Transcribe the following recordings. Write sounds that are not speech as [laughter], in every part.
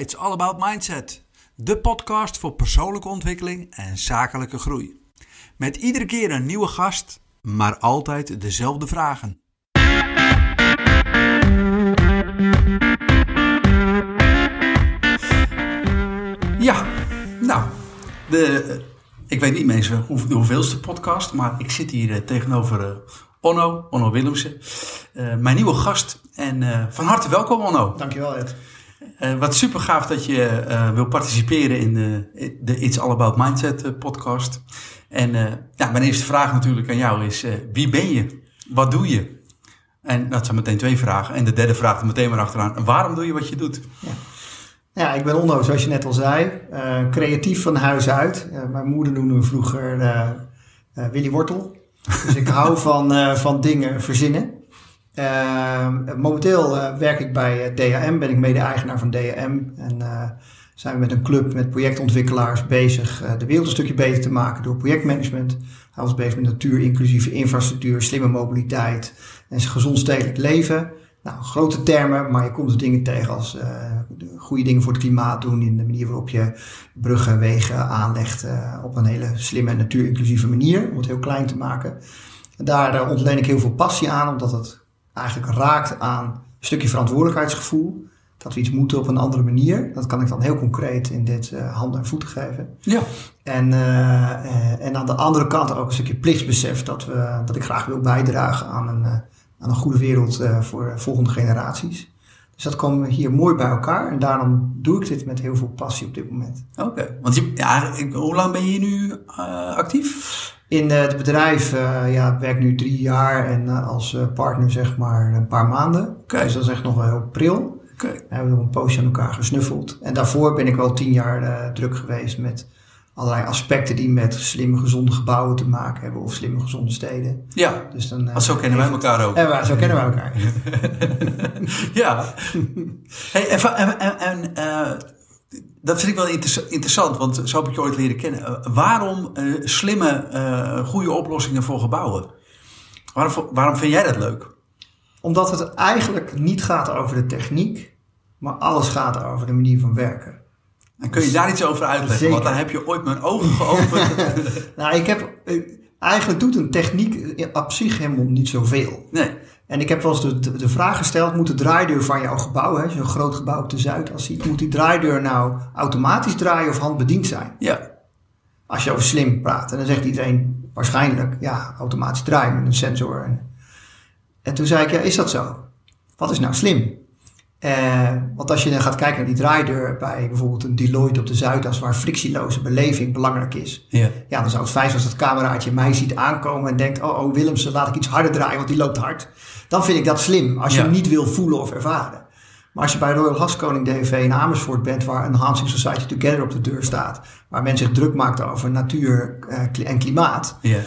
It's All About Mindset, de podcast voor persoonlijke ontwikkeling en zakelijke groei. Met iedere keer een nieuwe gast, maar altijd dezelfde vragen. Ja, nou, de, ik weet niet hoe, de hoeveelste podcast, maar ik zit hier eh, tegenover eh, Onno, Onno Willemsen, eh, mijn nieuwe gast. En van harte welkom Onno. Dankjewel Ed. Eh, wat super gaaf dat je eh, wil participeren in de, de It's All About Mindset eh, podcast. En ja, mijn eerste vraag natuurlijk aan jou is, wie ben je? Wat doe je? En dat zijn meteen twee vragen. En de derde vraag er meteen maar achteraan. Waarom doe je wat je doet? Ja, ik ben Onno, zoals je net al zei. Creatief van huis uit. Mijn moeder noemde me vroeger Willy Wortel. Dus ik hou [laughs] van, van dingen verzinnen. Eh, momenteel eh, werk ik bij eh, DHM, ben ik mede-eigenaar van DHM. En eh, zijn we met een club met projectontwikkelaars bezig de wereld een stukje beter te maken door projectmanagement. Houden ons bezig met natuur, inclusieve infrastructuur, slimme mobiliteit en gezond stedelijk leven. Nou, grote termen, maar je komt dingen tegen als de goede dingen voor het klimaat doen in de manier waarop je bruggen, wegen aanlegt op een hele slimme en natuurinclusieve manier, om het heel klein te maken. En daar ontleen ik heel veel passie aan, omdat het eigenlijk raakt aan een stukje verantwoordelijkheidsgevoel. Dat we iets moeten op een andere manier. Dat kan ik dan heel concreet in dit eh, handen en voeten geven. Ja. En, eh, eh, en aan de andere kant ook een stukje plichtsbesef dat, we, dat ik graag wil bijdragen aan een, aan een goede wereld voor volgende generaties. Dus dat kwam hier mooi bij elkaar en daarom doe ik dit met heel veel passie op dit moment. Oké. Want je, ja, hoe lang ben je hier nu actief? In eh, het bedrijf uh, ja, ik werk nu drie jaar en uh, als partner zeg maar een paar maanden. Okay. Dus dat is echt nog wel heel pril. Okay. We hebben nog een poosje aan elkaar gesnuffeld. En daarvoor ben ik wel tien jaar uh, druk geweest met allerlei aspecten die met slimme, gezonde gebouwen te maken hebben of slimme, gezonde steden. Ja, dus dan, uh, zo kennen wij elkaar ook. En zo kennen wij elkaar. [laughs] ja. [laughs] Hey, en, en, en uh, dat vind ik wel inter interessant, want zo heb ik je ooit leren kennen. Uh, waarom uh, slimme, goede oplossingen voor gebouwen? Waarom, waarom vind jij dat leuk? Omdat het eigenlijk niet gaat over de techniek, maar alles gaat over de manier van werken. En kun je daar iets over uitleggen? Zeker. Want daar heb je ooit mijn ogen geopend. [laughs] nou, ik heb. Eigenlijk doet een techniek op zich helemaal niet zoveel. Nee. En ik heb wel eens de, de, de vraag gesteld: moet de draaideur van jouw gebouw, hè, zo'n groot gebouw op de Zuidas ziet, moet die draaideur nou automatisch draaien of handbediend zijn? Ja. Als je over slim praat. En dan zegt iedereen waarschijnlijk: ja, automatisch draaien met een sensor. En, en toen zei ik: ja, is dat zo? Wat is nou slim? Uh, want als je dan gaat kijken naar die draaideur bij bijvoorbeeld een Deloitte op de Zuidas, waar frictieloze beleving belangrijk is. Ja. ja, dan zou het fijn zijn als dat cameraatje mij ziet aankomen en denkt: oh, oh, Willemsen, laat ik iets harder draaien, want die loopt hard. Dan vind ik dat slim, als je Ja. hem niet wil voelen of ervaren. Maar als je bij Royal Haskoning DNV in Amersfoort bent, waar een Hansing Society Together op de deur staat, waar men zich druk maakt over natuur eh, en klimaat, Ja.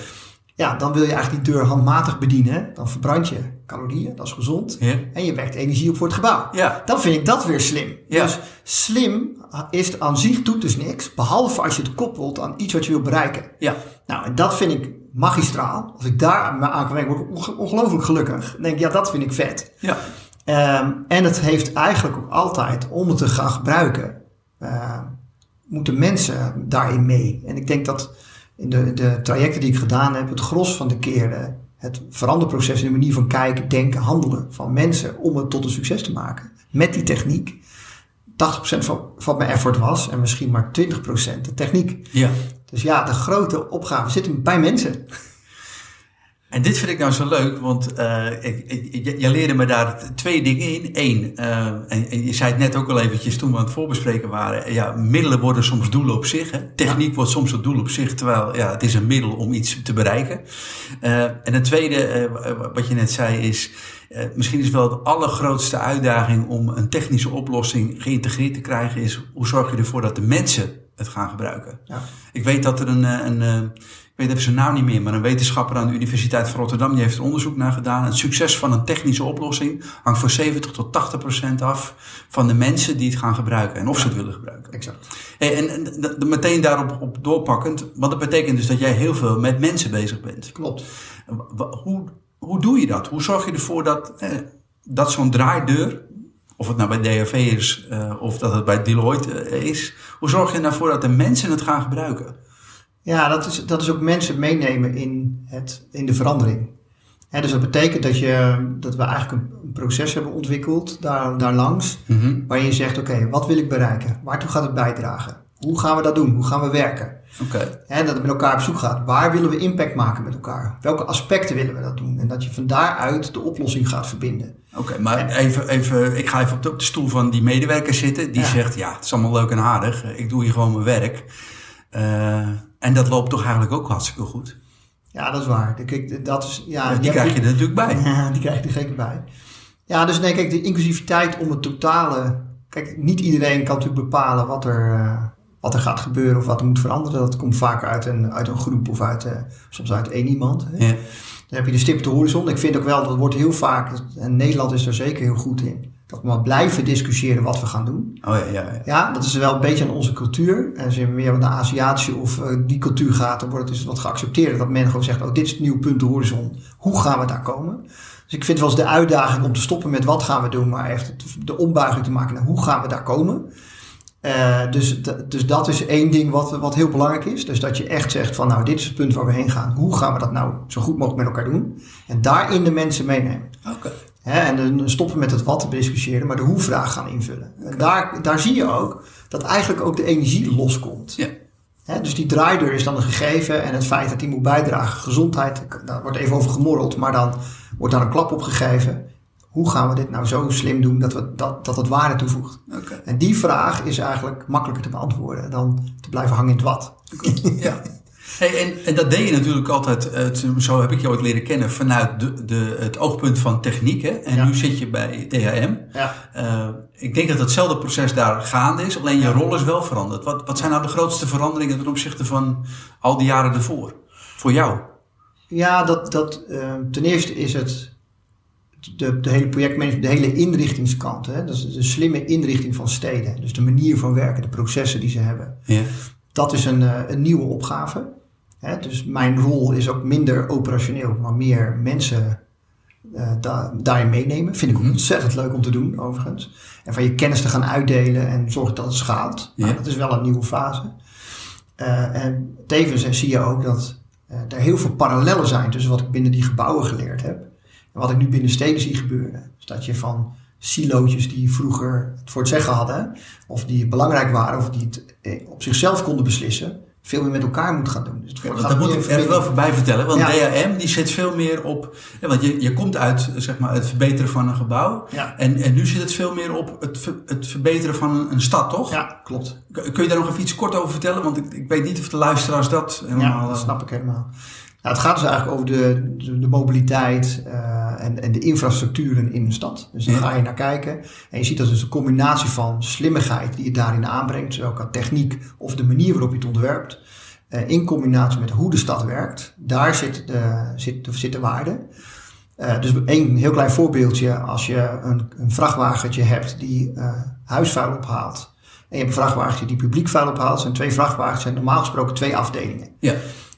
Ja, dan wil je eigenlijk die deur handmatig bedienen. Dan verbrand je calorieën, dat is gezond. Ja. En je wekt energie op voor het gebouw. Ja. Dan vind ik dat weer slim. Ja. Dus slim is aan zich doet dus niks, behalve als je het koppelt aan iets wat je wil bereiken. Ja. Nou, en dat vind ik magistraal. Als ik daar aan kan werken, word ik ongelooflijk gelukkig. Dan denk ik, ja, dat vind ik vet. Ja. Um, en het heeft eigenlijk ook altijd, om het te gaan gebruiken, uh, moeten mensen daarin mee. En ik denk dat in de, de trajecten die ik gedaan heb, het gros van de keren het veranderproces in de manier van kijken, denken, handelen van mensen om het tot een succes te maken met die techniek. 80% van, van mijn effort was en misschien maar 20% de techniek. Ja. Dus ja, de grote opgave zit bij mensen. En dit vind ik nou zo leuk, want uh, ik, ik, je leerde me daar twee dingen in. Eén, uh, en, en, je zei het net ook al eventjes toen we aan het voorbespreken waren. Ja, middelen worden soms doelen op zich. Hè? Techniek ja. wordt soms een doel op zich, terwijl ja, het is een middel om iets te bereiken. Uh, en het tweede, wat je net zei, is... misschien is wel de allergrootste uitdaging om een technische oplossing geïntegreerd te krijgen... is hoe zorg je ervoor dat de mensen het gaan gebruiken. Ja. Ik weet dat er een... een ik weet even zijn naam niet meer, maar een wetenschapper aan de Universiteit van Rotterdam die heeft er onderzoek naar gedaan. Het succes van een technische oplossing hangt voor 70 tot 80 procent af van de mensen die het gaan gebruiken en of ze het willen gebruiken. Exact. Hey, en, en de, de, meteen daarop op doorpakkend, want dat betekent dus dat jij heel veel met mensen bezig bent. Klopt. Hoe, hoe doe je dat? Hoe zorg je ervoor dat, eh, dat zo'n draaideur of het nou bij DAV is uh, of dat het bij Deloitte is. Hoe zorg je ervoor dat de mensen het gaan gebruiken? Ja, dat is, dat is ook mensen meenemen in, het, in de verandering. dus dat betekent dat, je, dat we eigenlijk een, proces hebben ontwikkeld daar, daar langs, mm waar je zegt: oké, wat wil ik bereiken? Waartoe gaat het bijdragen? Hoe gaan we dat doen? Hoe gaan we werken? Okay. En dat het met elkaar op zoek gaat. Waar willen we impact maken met elkaar? Welke aspecten willen we dat doen? En dat je van daaruit de oplossing gaat verbinden. Oké, maar even, even, ik ga even op de, op de, stoel van die medewerker zitten. Die zegt, ja, het is allemaal leuk en aardig. Ik doe hier gewoon mijn werk. Uh, en dat loopt toch eigenlijk ook hartstikke goed. Ja, dat is waar. Kijk, dat is, ja, ja die krijg je er natuurlijk bij. [laughs] Ja, die krijg je er zeker bij. Ja, dus nee, kijk, de inclusiviteit om het totale... Kijk, niet iedereen kan natuurlijk bepalen wat er... Uh, wat er gaat gebeuren of wat er moet veranderen. Dat komt vaak uit een, uit een groep of uit, uh, soms uit één iemand. Hè. Ja. Dan heb je de stip de horizon. Ik vind ook wel, dat wordt heel vaak, en Nederland is er zeker heel goed in, dat we maar blijven discussiëren wat we gaan doen. Oh ja, ja, ja. ja dat is wel een beetje aan onze cultuur. En als je meer naar de Aziatische of uh, die cultuur gaat, dan wordt het dus wat geaccepteerd. Dat men gewoon zegt, oh dit is het nieuwe punt de horizon. Hoe gaan we daar komen? Dus ik vind wel eens de uitdaging om te stoppen met wat gaan we doen, maar echt de ombuiging te maken naar hoe gaan we daar komen. Uh, dus, dus dat is één ding wat, wat heel belangrijk is. Dus dat je echt zegt van nou, dit is het punt waar we heen gaan. Hoe gaan we dat nou zo goed mogelijk met elkaar doen? En daarin de mensen meenemen. Oké. En dan stoppen met het wat te discussiëren, maar de hoe-vraag gaan invullen. En daar, daar zie je ook dat eigenlijk ook de energie loskomt. Ja. He, dus die draaideur is dan een gegeven en het feit dat die moet bijdragen, gezondheid, daar wordt even over gemorreld, maar dan wordt daar een klap op gegeven hoe gaan we dit nou zo slim doen dat, we, dat, dat het waarde toevoegt? Okay. En die vraag is eigenlijk makkelijker te beantwoorden dan te blijven hangen in het wat. ja. [laughs] Hey, en, en, dat deed je natuurlijk altijd, het, zo heb ik je ooit leren kennen, vanuit de, de, het oogpunt van techniek. Hè? En nu zit je bij DHM. Ja. Uh, ik denk dat hetzelfde proces daar gaande is, alleen je rol is wel veranderd. Wat, wat zijn nou de grootste veranderingen ten opzichte van al die jaren ervoor? Voor jou? Ja, dat, dat, uh, ten eerste is het de, de hele projectmanagement, de hele inrichtingskant. Hè? Dat is de slimme inrichting van steden. Dus de manier van werken, de processen die ze hebben. Ja. Dat is een, eh, een nieuwe opgave. Hè? Dus mijn rol is ook minder operationeel, maar meer mensen uh, da daarin meenemen. Vind ik ontzettend leuk om te doen, overigens. En van je kennis te gaan uitdelen en zorgen dat het schaalt. Nou, dat is wel een nieuwe fase. Uh, en tevens zie je ook dat er heel veel parallellen zijn tussen wat ik binnen die gebouwen geleerd heb wat ik nu binnen steden zie gebeuren. Dus dat je van silootjes die vroeger het voor het zeggen hadden, of die belangrijk waren, of die het eh, op zichzelf konden beslissen, veel meer met elkaar moet gaan doen. Dus ja, dat moet ik even wel voorbij vertellen, want DAM die zit veel meer op, ja, want je, je komt uit zeg maar, het verbeteren van een gebouw en, en nu zit het veel meer op het, het verbeteren van een, een, stad, toch? Ja, klopt. Kun je daar nog even iets kort over vertellen? Want ik, ik weet niet of de luisteraars dat helemaal... Ja, dat snap ik helemaal. Nou, het gaat dus eigenlijk over de, de, de mobiliteit uh, en, en de infrastructuren in een stad. Dus daar ga je naar kijken. En je ziet dat dus een combinatie van slimmigheid die je daarin aanbrengt, zowel qua techniek of de manier waarop je het ontwerpt, uh, in combinatie met hoe de stad werkt. Daar zit de, zit, zit de waarde. Uh, dus een heel klein voorbeeldje, als je een, een vrachtwagentje hebt die huisvuil ophaalt. En je hebt een vrachtwagentje die publiek vuil ophaalt. zijn twee vrachtwagens zijn normaal gesproken twee afdelingen. Ja.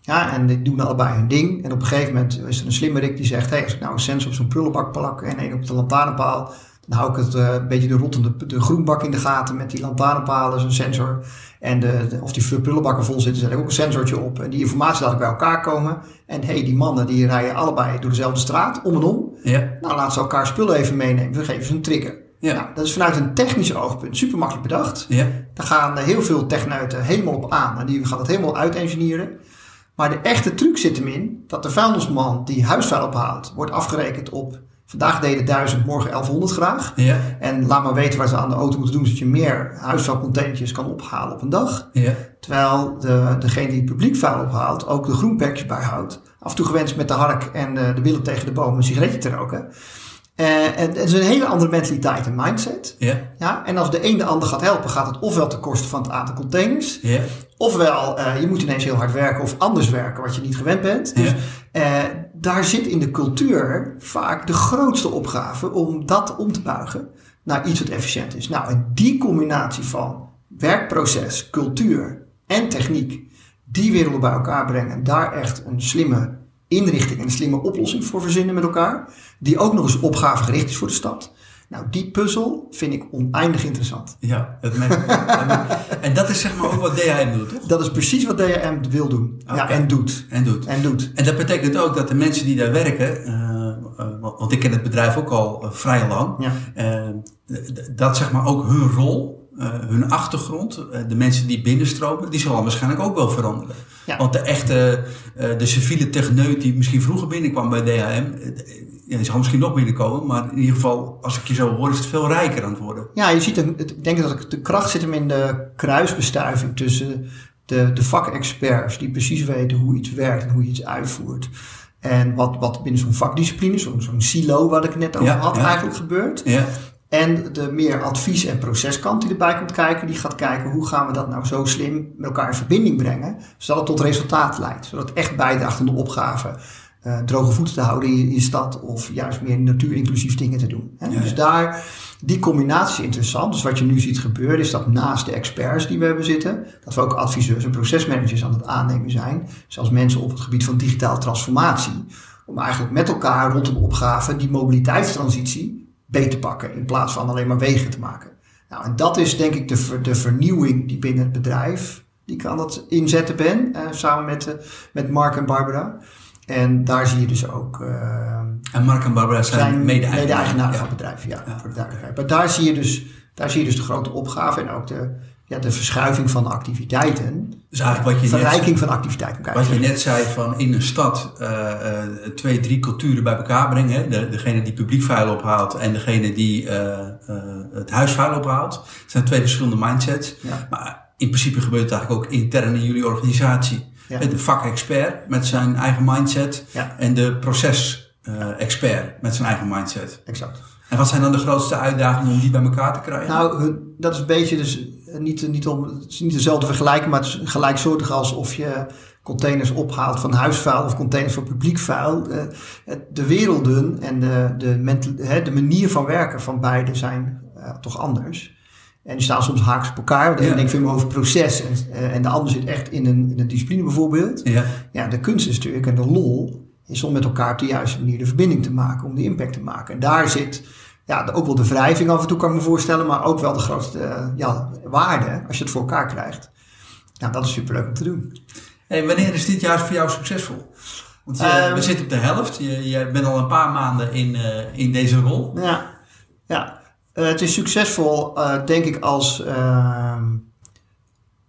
Ja, en die doen allebei hun ding. En op een gegeven moment is er een slimmerik die zegt... Hey, als ik nou een sensor op zo'n prullenbak plak en een op de lantaarnpaal... dan hou ik het uh, een beetje de rottende de groenbak in de gaten met die lantaarnpalen, zo'n sensor. En de, of die prullenbakken vol zitten, zet ik ook een sensortje op. En die informatie laat ik bij elkaar komen. En hey, die mannen die rijden allebei door dezelfde straat, om en om. Ja. Nou, laten ze elkaar spullen even meenemen. We geven ze een trigger. Ja. Nou, dat is vanuit een technisch oogpunt super makkelijk bedacht. Ja. Daar gaan heel veel techneuten helemaal op aan. En die gaan het helemaal uitengineeren. Maar de echte truc zit hem in dat de vuilnisman die huisvuil ophaalt, wordt afgerekend op vandaag deden 1000, morgen 1100 graag. Ja. En laat maar weten waar ze aan de auto moeten doen, zodat je meer huisvuilcontainertjes kan ophalen op een dag. Ja. Terwijl de, degene die het publiek vuil ophaalt ook de groenperkjes bijhoudt. Af en toe gewenst met de hark en de, de billen tegen de boom een sigaretje te roken. Uh, en het is een hele andere mentaliteit en mindset. Ja. Ja, en als de een de ander gaat helpen, gaat het ofwel ten koste van het aantal containers. Ofwel, uh, je moet ineens heel hard werken of anders werken wat je niet gewend bent. Dus uh, daar zit in de cultuur vaak de grootste opgave om dat om te buigen naar iets wat efficiënt is. Nou, en die combinatie van werkproces, cultuur en techniek, die werelden bij elkaar brengen en daar echt een slimme inrichting en een slimme oplossing voor verzinnen met elkaar. Die ook nog eens opgavegericht is voor de stad. Nou, die puzzel vind ik oneindig interessant. Ja, dat merk ik. En dat is zeg maar ook wat DHM doet, toch? Dat is precies wat DHM wil doen. Ja, en doet. En doet. En doet. En dat betekent ook dat de mensen die daar werken, eh, eh, want ik ken het bedrijf ook al eh, vrij lang, Ja. dat zeg maar ook hun rol, eh, hun achtergrond, eh, de mensen die binnenstromen, die zal waarschijnlijk ook wel veranderen. Ja. Want de echte, eh, de civiele techneut die misschien vroeger binnenkwam bij DHM, ja, die zal misschien nog binnenkomen, maar in ieder geval, als ik je zo hoor, is het veel rijker aan het worden. Ja, je ziet, ik denk dat de kracht zit hem in de kruisbestuiving tussen de, de vakexperts die precies weten hoe iets werkt en hoe je iets uitvoert. En wat, wat binnen zo'n vakdiscipline, zo'n silo wat ik het net over Ja, had, ja. eigenlijk gebeurt. Ja, En de meer advies- en proceskant die erbij komt kijken, die gaat kijken hoe gaan we dat nou zo slim met elkaar in verbinding brengen, zodat het tot resultaat leidt. Zodat het echt bijdraagt aan de opgave eh, droge voeten te houden in je stad of juist meer natuurinclusief dingen te doen. Hè? Ja, Dus daar, die combinatie is interessant. Dus wat je nu ziet gebeuren is dat naast de experts die we hebben zitten, dat we ook adviseurs en procesmanagers aan het aannemen zijn, zelfs mensen op het gebied van digitale transformatie, om eigenlijk met elkaar rond een opgave die mobiliteitstransitie beter te pakken in plaats van alleen maar wegen te maken. Nou, en dat is denk ik de, ver- de vernieuwing die binnen het bedrijf die ik aan het inzetten ben, eh, samen met, eh, met Mark en Barbara. En daar zie je dus ook eh, en Mark en Barbara zijn, mede-eigenaar. Ja. van het bedrijf, ja, Ja. voor de duidelijkheid. Maar daar zie je dus, daar zie je dus de grote opgave en ook de, ja, de verschuiving van activiteiten. Dus eigenlijk wat je net Verrijking van activiteiten. Wat je net zei van in een stad eh, eh, twee, drie culturen bij elkaar brengen. Hè? De, degene die publiek vuil ophaalt en degene die eh, eh, het huisvuil ophaalt. Het zijn twee verschillende mindsets. Ja. Maar in principe gebeurt het eigenlijk ook intern in jullie organisatie. Ja. De vakexpert met zijn eigen mindset Ja. en de procesexpert met zijn eigen mindset. Exact. En wat zijn dan de grootste uitdagingen om die bij elkaar te krijgen? Nou, dat is een beetje dus niet, niet, om, het is niet dezelfde vergelijking, maar het is gelijksoortig alsof je containers ophaalt van huisvuil of containers van publiek vuil. Eh, De werelden en de, de, mental, de manier van werken van beide zijn eh, toch anders. En die staan soms haaks op elkaar. De Ja. ene denkt veel over proces en, eh, en de ander zit echt in een, in een discipline bijvoorbeeld. ja. Ja, de kunst is natuurlijk en de lol is om met elkaar op de juiste manier de verbinding te maken, om de impact te maken. En daar zit ja, ook wel de wrijving af en toe, kan ik me voorstellen, maar ook wel de grootste eh, ja, waarde als je het voor elkaar krijgt. Nou, dat is superleuk om te doen. Hey, wanneer is dit jaar voor jou succesvol? Want je- Ehm. we zitten op de helft. Je, je bent al een paar maanden in, eh, in deze rol. Ja, ja. Eh, het is succesvol, eh, denk ik, als, ehm,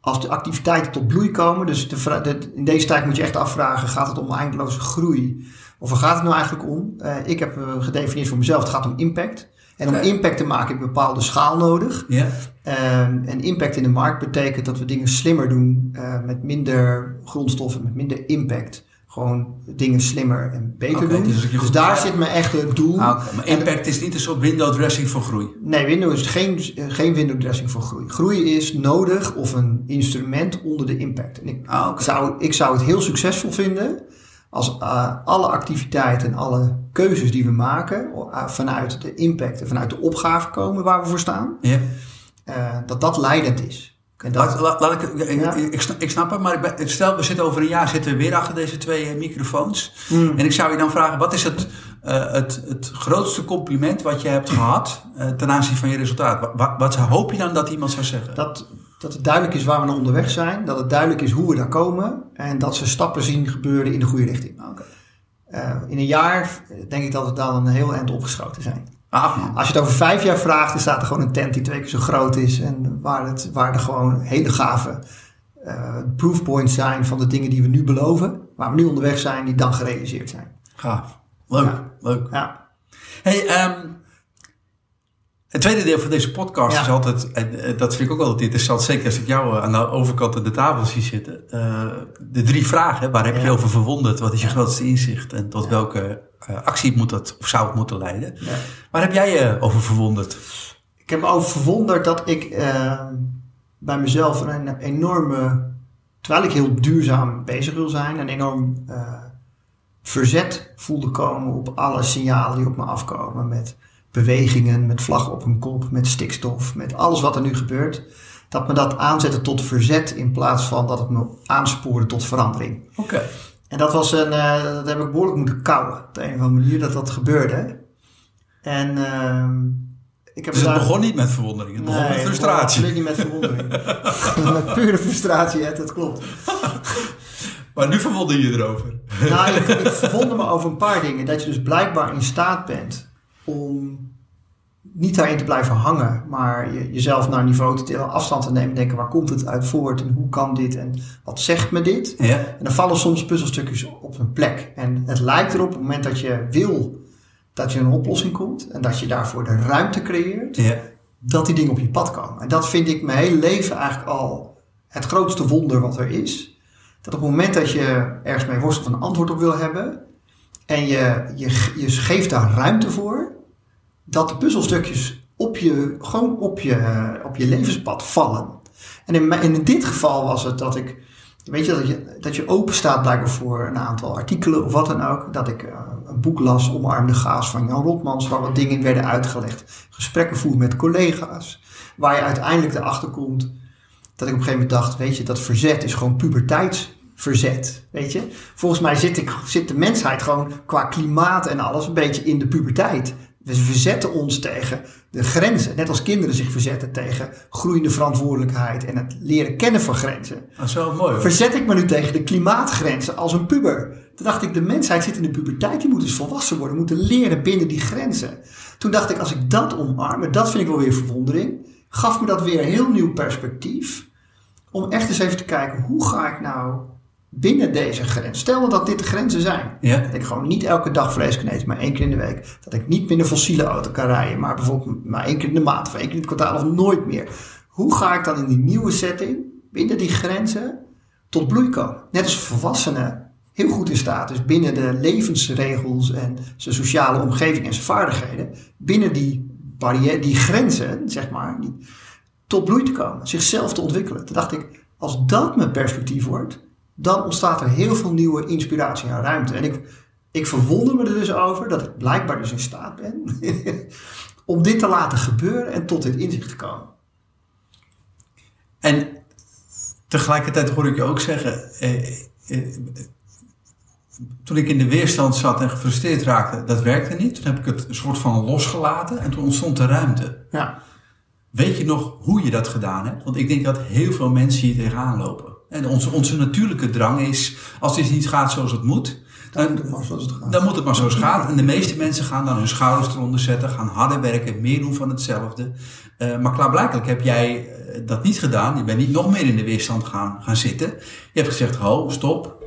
als de activiteiten tot bloei komen. Dus de- in deze tijd moet je echt afvragen, gaat het om eindeloze groei? Of waar gaat het nou eigenlijk om? Eh, ik heb eh, gedefinieerd voor mezelf, het gaat om impact. En om impact te maken heb je een bepaalde schaal nodig. Ja? Ehm, en impact in de markt betekent dat we dingen slimmer doen, eh, met minder grondstoffen, met minder impact. Gewoon dingen slimmer en beter doen. dus Dus, daar zit mijn echte doel. Ah. Maar impact is niet een soort window dressing voor groei. Nee, Windows is geen, geen window dressing voor groei. Groei is nodig of een instrument onder de impact. En ik, Ah, zou, ik zou het heel succesvol vinden als eh, alle activiteiten en alle keuzes die we maken eh, vanuit de impact en vanuit de opgave komen waar we voor staan, Ja. eh, dat dat leidend is. Dat, Laat, laat, laat ik, ik, Ja. ik, snap, ik snap het, maar ik ben- stel, we zitten over een jaar zitten we weer achter deze twee microfoons. Hmm. En ik zou je dan vragen, wat is het, het, het grootste compliment wat je hebt gehad eh, ten aanzien van je resultaat? Wat, wat, wat hoop je dan dat iemand zou zeggen? dat, dat het duidelijk is waar we naar onderweg zijn, dat het duidelijk is hoe we daar komen en dat ze stappen zien gebeuren in de goede richting. Oké. Eh, in een jaar eh, denk ik dat we dan een heel eind opgeschoten zijn. Ah. Als je het over vijf jaar vraagt, dan staat er gewoon een tent die twee keer zo groot is. En waar, het, waar er gewoon hele gave eh proofpoints zijn van de dingen die we nu beloven. Waar we nu onderweg zijn, die dan gerealiseerd zijn. Gaaf. Leuk, Ja. leuk. Ja, Hey, ehm, het tweede deel van deze podcast Ja. is altijd, en eh, dat vind ik ook altijd interessant, zeker als ik jou eh, aan de overkant aan de tafel zie zitten. eh, de drie vragen, waar heb je Ja. over verwonderd? Wat is je grootste inzicht? En tot welke actie moet dat, of zou het moeten leiden? Waar heb jij je over verwonderd? Ik heb me over verwonderd dat ik eh, bij mezelf een enorme, terwijl ik heel duurzaam bezig wil zijn, een enorm verzet voelde komen op alle signalen die op me afkomen. Met bewegingen, met vlag op een kop, met stikstof, met alles wat er nu gebeurt. Dat me dat aanzette tot verzet in plaats van dat het me aanspoorde tot verandering. Oké. En dat was een, eh, dat heb ik behoorlijk moeten kouwen op de een of andere manier dat dat gebeurde. En ehm, ik heb Dus het daar- begon niet met verwondering, het begon Nee, met het frustratie. begon absoluut niet met verwondering. [laughs] [laughs] met pure frustratie, hè, dat klopt. [laughs] Maar nu verwonder je erover. Nou, ik, ik verwonder me over een paar dingen. Dat je dus blijkbaar in staat bent om niet daarin te blijven hangen, maar je, jezelf naar een niveau te tillen, afstand te nemen, denken waar komt het uit voort en hoe kan dit en wat zegt me dit? Ja. En dan vallen soms puzzelstukjes op een plek. En het lijkt erop op het moment dat je wil dat je een oplossing komt en dat je daarvoor de ruimte creëert, Ja. dat die dingen op je pad komen. En dat vind ik mijn hele leven eigenlijk al het grootste wonder wat er is. Dat op het moment dat je ergens mee worstelt of een antwoord op wil hebben en je, je, je geeft daar ruimte voor, dat de puzzelstukjes op je, gewoon op je, op je levenspad vallen. En in, in dit geval was het dat ik, weet je, dat je, dat je open staat blijkbaar voor een aantal artikelen of wat dan ook. Dat ik eh, een boek las, Omarm de Gaas van Jan Rotmans, waar wat dingen in werden uitgelegd. Gesprekken voer met collega's, waar je uiteindelijk erachter komt dat ik op een gegeven moment dacht, weet je, dat verzet is gewoon puberteitsverzet, weet je. Volgens mij zit, ik, zit de mensheid gewoon qua klimaat en alles een beetje in de puberteit. We verzetten ons tegen de grenzen, net als kinderen zich verzetten tegen groeiende verantwoordelijkheid en het leren kennen van grenzen. Dat is wel mooi hoor. Verzet ik me nu tegen de klimaatgrenzen als een puber. Toen dacht ik, de mensheid zit in de puberteit, die moet dus volwassen worden, moeten leren binnen die grenzen. Toen dacht ik, als ik dat omarm, en dat vind ik wel weer verwondering, gaf me dat weer een heel nieuw perspectief. Om echt eens even te kijken, hoe ga ik nou binnen deze grens? Stel dat dit de grenzen zijn. Ja. Dat ik gewoon niet elke dag vlees kan eten, maar één keer in de week. Dat ik niet met een fossiele auto kan rijden, maar bijvoorbeeld maar één keer in de maand of één keer in het kwartaal of nooit meer. Hoe ga ik dan in die nieuwe setting, binnen die grenzen, tot bloei komen? Net als volwassenen heel goed in staat is binnen de levensregels en zijn sociale omgeving en zijn vaardigheden, binnen die barrière, die grenzen, zeg maar, die, tot bloei te komen, zichzelf te ontwikkelen. Toen dacht ik, als dat mijn perspectief wordt, dan ontstaat er heel veel nieuwe inspiratie en ruimte. En ik, ik verwonder me er dus over dat ik blijkbaar dus in staat ben [laughs] om dit te laten gebeuren en tot dit inzicht te komen. En tegelijkertijd hoor ik je ook zeggen, eh, eh, toen ik in de weerstand zat en gefrustreerd raakte, dat werkte niet. Toen heb ik het een soort van losgelaten en toen ontstond de ruimte. Ja, Weet je nog hoe je dat gedaan hebt? Want ik denk dat heel veel mensen hier tegenaan lopen. En onze, onze natuurlijke drang is, als iets niet gaat zoals het moet, dan moet het maar zoals het gaat. dan moet het maar zoals het gaat. En de meeste mensen gaan dan hun schouders eronder zetten, gaan harder werken, meer doen van hetzelfde. Eh, maar klaarblijkelijk heb jij eh, dat niet gedaan. Je bent niet nog meer in de weerstand gaan, gaan zitten. Je hebt gezegd, ho, stop.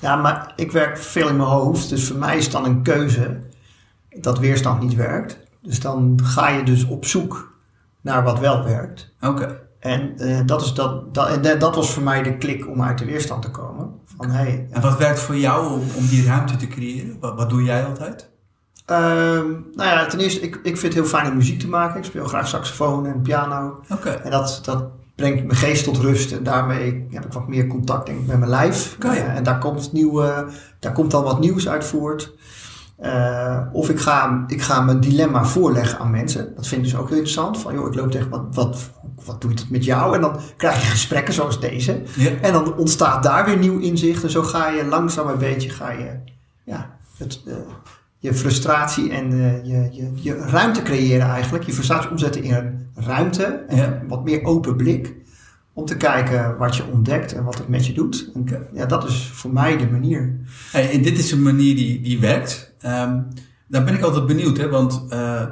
Ja, maar ik werk veel in mijn hoofd. Dus voor mij is dan een keuze dat weerstand niet werkt. Dus dan ga je dus op zoek naar wat wel werkt. Oké. En, eh, dat, is dat, dat, en dat was voor mij de klik om uit de weerstand te komen. Van, hey, En wat werkt voor jou om, om die ruimte te creëren? Wat, wat doe jij altijd? ehm, nou ja, ten eerste, ik, ik vind het heel fijn om muziek te maken. Ik speel graag saxofoon en piano. Oké. En dat, dat brengt mijn geest tot rust. En daarmee heb ik wat meer contact denk ik, met mijn lijf. Je? Eh, en daar komt, nieuwe, daar komt dan wat nieuws uit voort. Eh, of ik ga, ik ga mijn dilemma voorleggen aan mensen. Dat vind ik dus ook heel interessant. Van joh, ik loop tegen wat, wat, wat doet het met jou? En dan krijg je gesprekken zoals deze. Ja. En dan ontstaat daar weer nieuw inzicht. En zo ga je langzaam een beetje ga je, ja, het, eh, je frustratie en eh, je, je, je ruimte creëren eigenlijk. Je frustratie omzetten in een ruimte. En Ja. wat meer open blik. Om te kijken wat je ontdekt en wat het met je doet. En, ja, dat is voor mij de manier. Hey, en dit is een manier die, die werkt. Ehm daar ben ik altijd benieuwd, hè, want eh,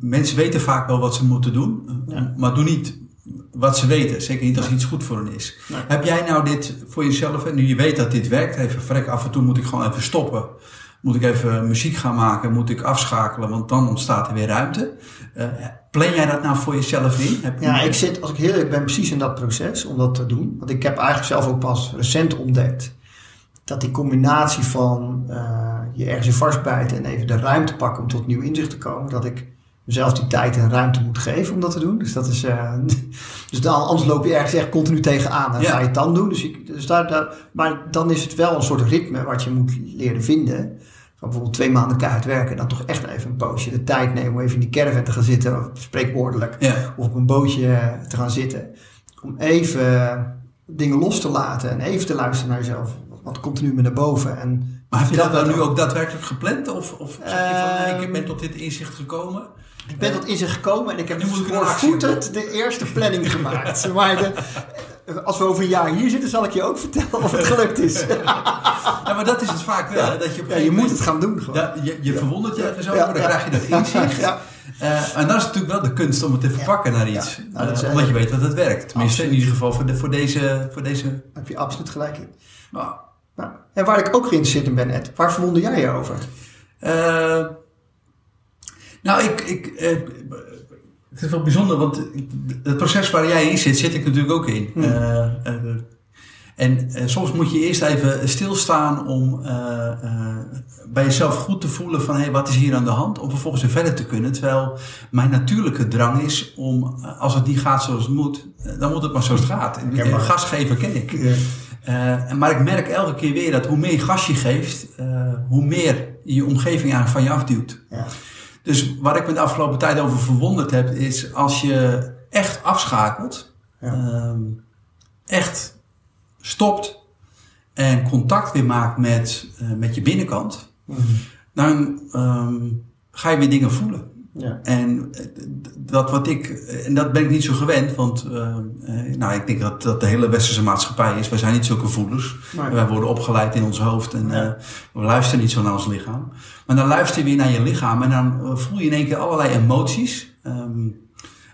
mensen weten vaak wel wat ze moeten doen, Ja. maar doen niet wat ze weten. Zeker niet als iets goed voor hen is. Nee. Heb jij nou dit voor jezelf, hè, nu je weet dat dit werkt, even vrek, af en toe moet ik gewoon even stoppen. Moet ik even muziek gaan maken, moet ik afschakelen, want dan ontstaat er weer ruimte. Eh, plan jij dat nou voor jezelf in? Heb Ja, ik zit, als ik heel eerlijk ben, precies in dat proces om dat te doen. Want ik heb eigenlijk zelf ook pas recent ontdekt dat die combinatie van eh, je ergens in vastbijten en even de ruimte pakken om tot nieuw inzicht te komen, dat ik mezelf die tijd en ruimte moet geven om dat te doen. Dus dat is, eh, [laughs] dus dan, anders loop je ergens echt continu tegenaan en Ja. ga je het dan doen. Dus, ik, dus daar, daar, maar dan is het wel een soort ritme wat je moet leren vinden. Van bijvoorbeeld twee maanden keihard werken en dan toch echt even een poosje de tijd nemen om even in die caravan te gaan zitten, spreekwoordelijk Ja, of op een bootje eh, te gaan zitten. Om even dingen los te laten en even te luisteren naar jezelf. Wat komt er nu meer naar boven? En Maar heb je dat dan nu ook daadwerkelijk gepland? Of, of zeg je van, nee, ik Ehm, ben tot dit inzicht gekomen? Ik ben tot inzicht gekomen en ik heb voorvoetend de eerste planning [laughs] gemaakt. Maar de, als we over een jaar hier zitten, zal ik je ook vertellen of het gelukt is. [laughs] Ja, maar dat is het vaak wel. hè, Dat je, Ja, je moet het gaan doen gewoon. Ja, je je verwondert je ergens over, Ja, dan ja. krijg je dat inzicht. [laughs] Ja. Eh, en dat is natuurlijk wel de kunst om het te verpakken naar iets. Ja. Nou, dat Eh, omdat je weet dat het werkt. Tenminste, in ieder geval voor, de, voor deze... Voor deze Daar heb je absoluut gelijk in. nou, Nou, en waar ik ook geïnteresseerd in ben, Ed, waar verwonder jij je over? Eh, nou, ik, ik, het is wel bijzonder, want het proces waar jij in zit, zit ik natuurlijk ook in. Hmm. Eh, eh, en eh, soms moet je eerst even stilstaan om bij jezelf goed te voelen van hé, wat is hier aan de hand? Om vervolgens weer verder te kunnen. Terwijl mijn natuurlijke drang is om, als het niet gaat zoals het moet, dan moet het maar zoals het gaat. En, Herkenbaar. gas geven ken ik. Maar ik merk elke keer weer dat hoe meer gas je geeft, hoe meer je je omgeving eigenlijk van je afduwt. Ja. Dus waar ik me de afgelopen tijd over verwonderd heb, is als je echt afschakelt, Ja. ehm, echt stopt en contact weer maakt met, eh, met je binnenkant, Mhm. dan ehm, ga je weer dingen voelen. Ja. En eh, dat wat ik, en dat ben ik niet zo gewend, want eh, eh, nou, ik denk dat dat de hele westerse maatschappij is. Wij zijn niet zulke voelers. Wij worden opgeleid in ons hoofd en Ja. eh, we luisteren niet zo naar ons lichaam. Maar dan luister je weer naar je lichaam en dan eh, voel je in één keer allerlei emoties. Ehm,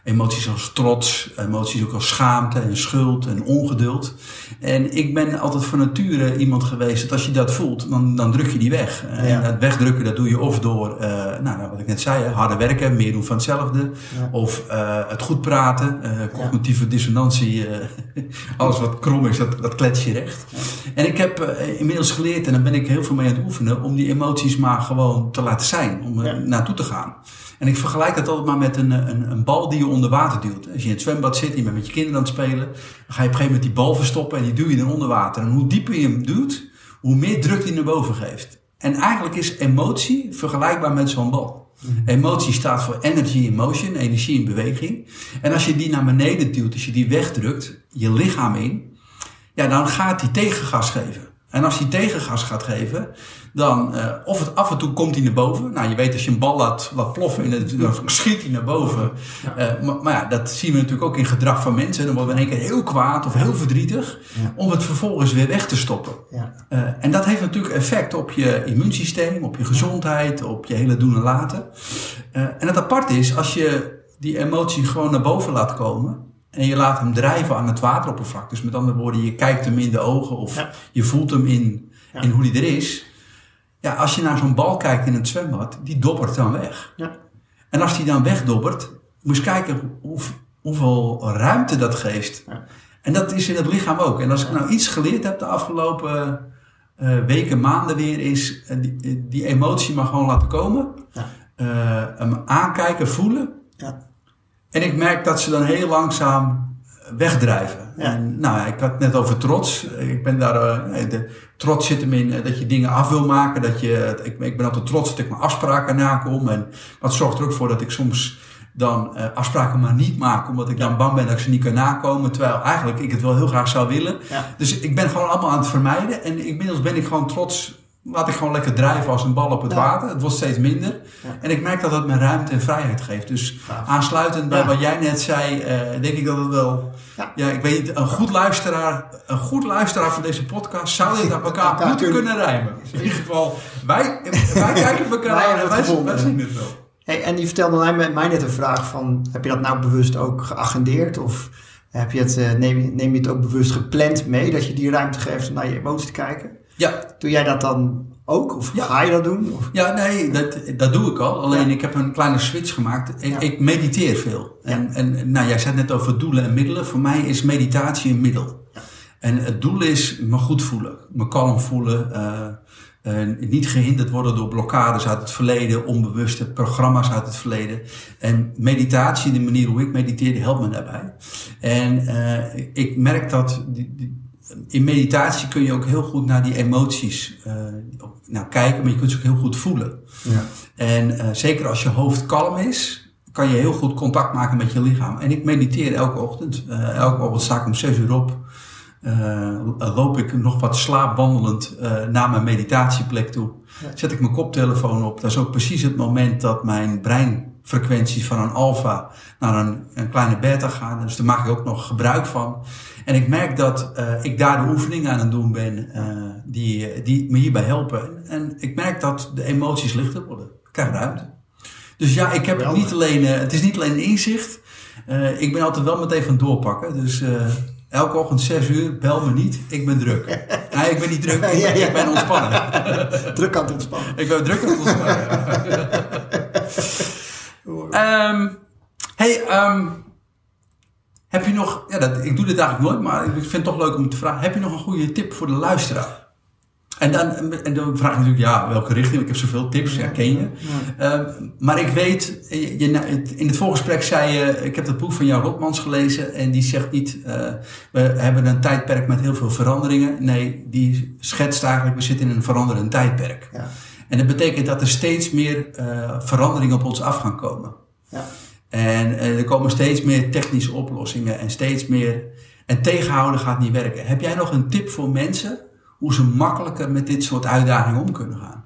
emoties als trots, emoties ook als schaamte en schuld en ongeduld. En ik ben altijd van nature iemand geweest dat als je dat voelt, dan, dan druk je die weg. En dat wegdrukken, dat doe je of door, eh, nou, nou, wat ik net zei, hè, harder werken, meer doen van hetzelfde. Ja. Of eh, het goed praten, eh, cognitieve dissonantie, [laughs] alles wat krom is, dat, dat klets je recht. En ik heb inmiddels geleerd, en daar ben ik heel veel mee aan het oefenen, om die emoties maar gewoon te laten zijn, om er naartoe te gaan. En ik vergelijk dat altijd maar met een, een, een bal die je onder water duwt. Als je in het zwembad zit, je bent met je kinderen aan het spelen, dan ga je op een gegeven moment die bal verstoppen en die duw je dan onder water. En hoe dieper je hem duwt, hoe meer druk die naar boven geeft. En eigenlijk is emotie vergelijkbaar met zo'n bal. Emotie staat voor energy in motion, energie in beweging. En als je die naar beneden duwt, als je die wegdrukt, je lichaam in, ja, dan gaat die tegengas geven. En als die tegengas gaat geven, dan, eh, of het af en toe komt hij naar boven. Nou, je weet als je een bal laat, laat ploffen, in het, dan schiet hij naar boven. Eh, maar, maar ja, dat zien we natuurlijk ook in gedrag van mensen. Dan worden we in één keer heel kwaad of heel verdrietig, Ja. om het vervolgens weer weg te stoppen. Ja. Eh, en dat heeft natuurlijk effect op je immuunsysteem, op je gezondheid, op je hele doen en laten. En het aparte is, als je die emotie gewoon naar boven laat komen en je laat hem drijven aan het wateroppervlak. Dus met andere woorden, je kijkt hem in de ogen of Ja. je voelt hem in, Ja. in hoe die er is. Ja, als je naar zo'n bal kijkt in het zwembad, die dobbert dan weg. Ja. En als die dan wegdobbert, moet je eens kijken hoe, hoeveel ruimte dat geeft. En dat is in het lichaam ook. En als ik nou iets geleerd heb de afgelopen eh, weken, maanden weer, is eh, die, die emotie maar gewoon laten komen. Ja. Eh, hem aankijken, voelen. Ja. En ik merk dat ze dan heel langzaam wegdrijven. Ja. En, nou, ik had het net over trots. Ik ben daar, eh, de trots zit hem in eh, dat je dingen af wil maken. Dat je, ik, ik ben altijd trots dat ik mijn afspraken nakom. En dat zorgt er ook voor dat ik soms dan eh, afspraken maar niet maak. Omdat ik dan bang ben dat ik ze niet kan nakomen. Terwijl eigenlijk ik het wel heel graag zou willen. Ja. Dus ik ben gewoon allemaal aan het vermijden. En inmiddels ben ik gewoon trots. Laat ik gewoon lekker drijven als een bal op het Ja. water. Het wordt steeds minder. Ja. En ik merk dat het me ruimte en vrijheid geeft. Dus aansluitend bij wat jij net zei, eh, denk ik dat het wel. Ja. Ik weet niet, een goed luisteraar, een goed luisteraar van deze podcast zou dit aan elkaar moeten kunnen- kunnen rijmen. Dus in ieder geval, wij, wij kijken elkaar aan en wij, gevonden. wij zien het wel. Hey, en die vertelde mij, mij net een vraag van, heb je dat nou bewust ook geagendeerd? Of heb je het, eh, neem, je- neem je het ook bewust gepland mee, dat je die ruimte geeft om naar je emoties te kijken? Ja, Doe jij dat dan ook? Of Ja. ga je dat doen? Of, Ja, nee, dat, dat doe ik al. Alleen Ja. ik heb een kleine switch gemaakt. Ik, Ja. ik mediteer veel. En, en nou, jij zei het net over doelen en middelen. Voor mij is meditatie een middel. En het doel is me goed voelen, me kalm voelen. eh, niet gehinderd worden door blokkades uit het verleden, onbewuste programma's uit het verleden. En meditatie, de manier hoe ik mediteer, die helpt me daarbij. En eh, ik merk dat die, die- in meditatie kun je ook heel goed naar die emoties nou, kijken, maar je kunt ze ook heel goed voelen. ja. En eh, zeker als je hoofd kalm is, kan je heel goed contact maken met je lichaam. En ik mediteer elke ochtend. Eh, elke ochtend sta ik om 6 uur op. loop ik nog wat slaapwandelend naar mijn meditatieplek toe. Zet ik mijn koptelefoon op. Dat is ook precies het moment dat mijn breinfrequenties van een alfa naar een, een kleine beta gaan. Dus daar maak ik ook nog gebruik van. En ik merk dat uh, ik daar de oefeningen aan het doen ben die, die me hierbij helpen. En ik merk dat de emoties lichter worden. Ik krijg ruimte. Dus ja, ik heb het niet alleen, het is niet alleen een inzicht. ik ben altijd wel meteen van doorpakken. Dus Elke ochtend 6 uur, bel me niet, ik ben druk. [laughs] Nee, ik ben niet druk, ik ben, ik ben ontspannen. [laughs] druk aan het ontspannen. Ik ben druk aan het ontspannen. [laughs] um, hey, um, heb je nog, ja, dat, ik doe dit eigenlijk nooit, maar ik vind het toch leuk om te vragen. Heb je nog een goede tip voor de luisteraar? En dan, en dan vraag ik natuurlijk, ja, welke richting? Ik heb zoveel tips, ja, ken je. Uh, maar ik weet, je, in het voorgesprek zei je, ik heb dat boek van jou Rotmans gelezen en die zegt niet, uh, we hebben een tijdperk met heel veel veranderingen. Nee, die schetst eigenlijk, we zitten in een veranderend tijdperk. Ja. En dat betekent dat er steeds meer uh, veranderingen op ons af gaan komen. Ja. En er komen steeds meer technische oplossingen en steeds meer, en tegenhouden gaat niet werken. Heb jij nog een tip voor mensen hoe ze makkelijker met dit soort uitdagingen om kunnen gaan.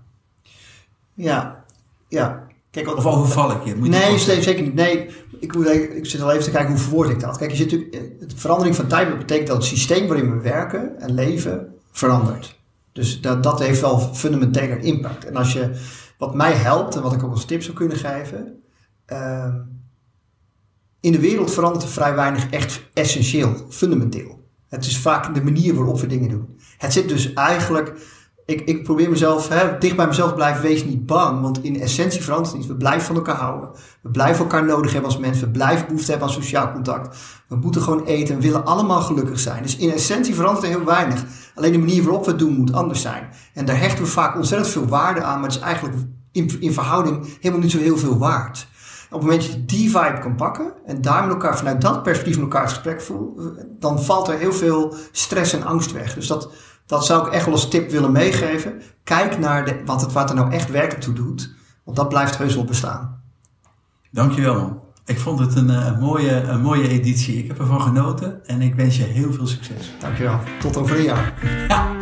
Ja, ja. Kijk, wat, of overval ik je? Moet nee, zeker niet. Nee, ik, moet, ik zit al even te kijken hoe verwoord ik dat. Kijk, je zit natuurlijk, de verandering van tijd betekent dat het systeem waarin we werken en leven verandert. Dus dat, dat heeft wel fundamentele impact. En als je, wat mij helpt en wat ik ook als tip zou kunnen geven. Uh, in de wereld verandert er vrij weinig echt essentieel, fundamenteel. Het is vaak de manier waarop we dingen doen. Het zit dus eigenlijk. Ik, ik probeer mezelf hè, dicht bij mezelf blijven. Wees niet bang. Want in essentie verandert het. We blijven van elkaar houden. We blijven elkaar nodig hebben als mensen. We blijven behoefte hebben aan sociaal contact. We moeten gewoon eten en willen allemaal gelukkig zijn. Dus in essentie verandert er heel weinig. Alleen de manier waarop we het doen moet anders zijn. En daar hechten we vaak ontzettend veel waarde aan. Maar het is eigenlijk in, in verhouding helemaal niet zo heel veel waard. Op het moment dat je die vibe kan pakken en daar met elkaar vanuit dat perspectief met elkaar het gesprek voelt, dan valt er heel veel stress en angst weg. Dus dat, dat zou ik echt wel als tip willen meegeven. Kijk naar de, wat, het, wat er nou echt werkelijk toe doet. Want dat blijft heus wel bestaan. Dankjewel. Ik vond het een, een, mooie, een mooie editie. Ik heb ervan genoten en ik wens je heel veel succes. Dankjewel. Tot over een jaar. Ja.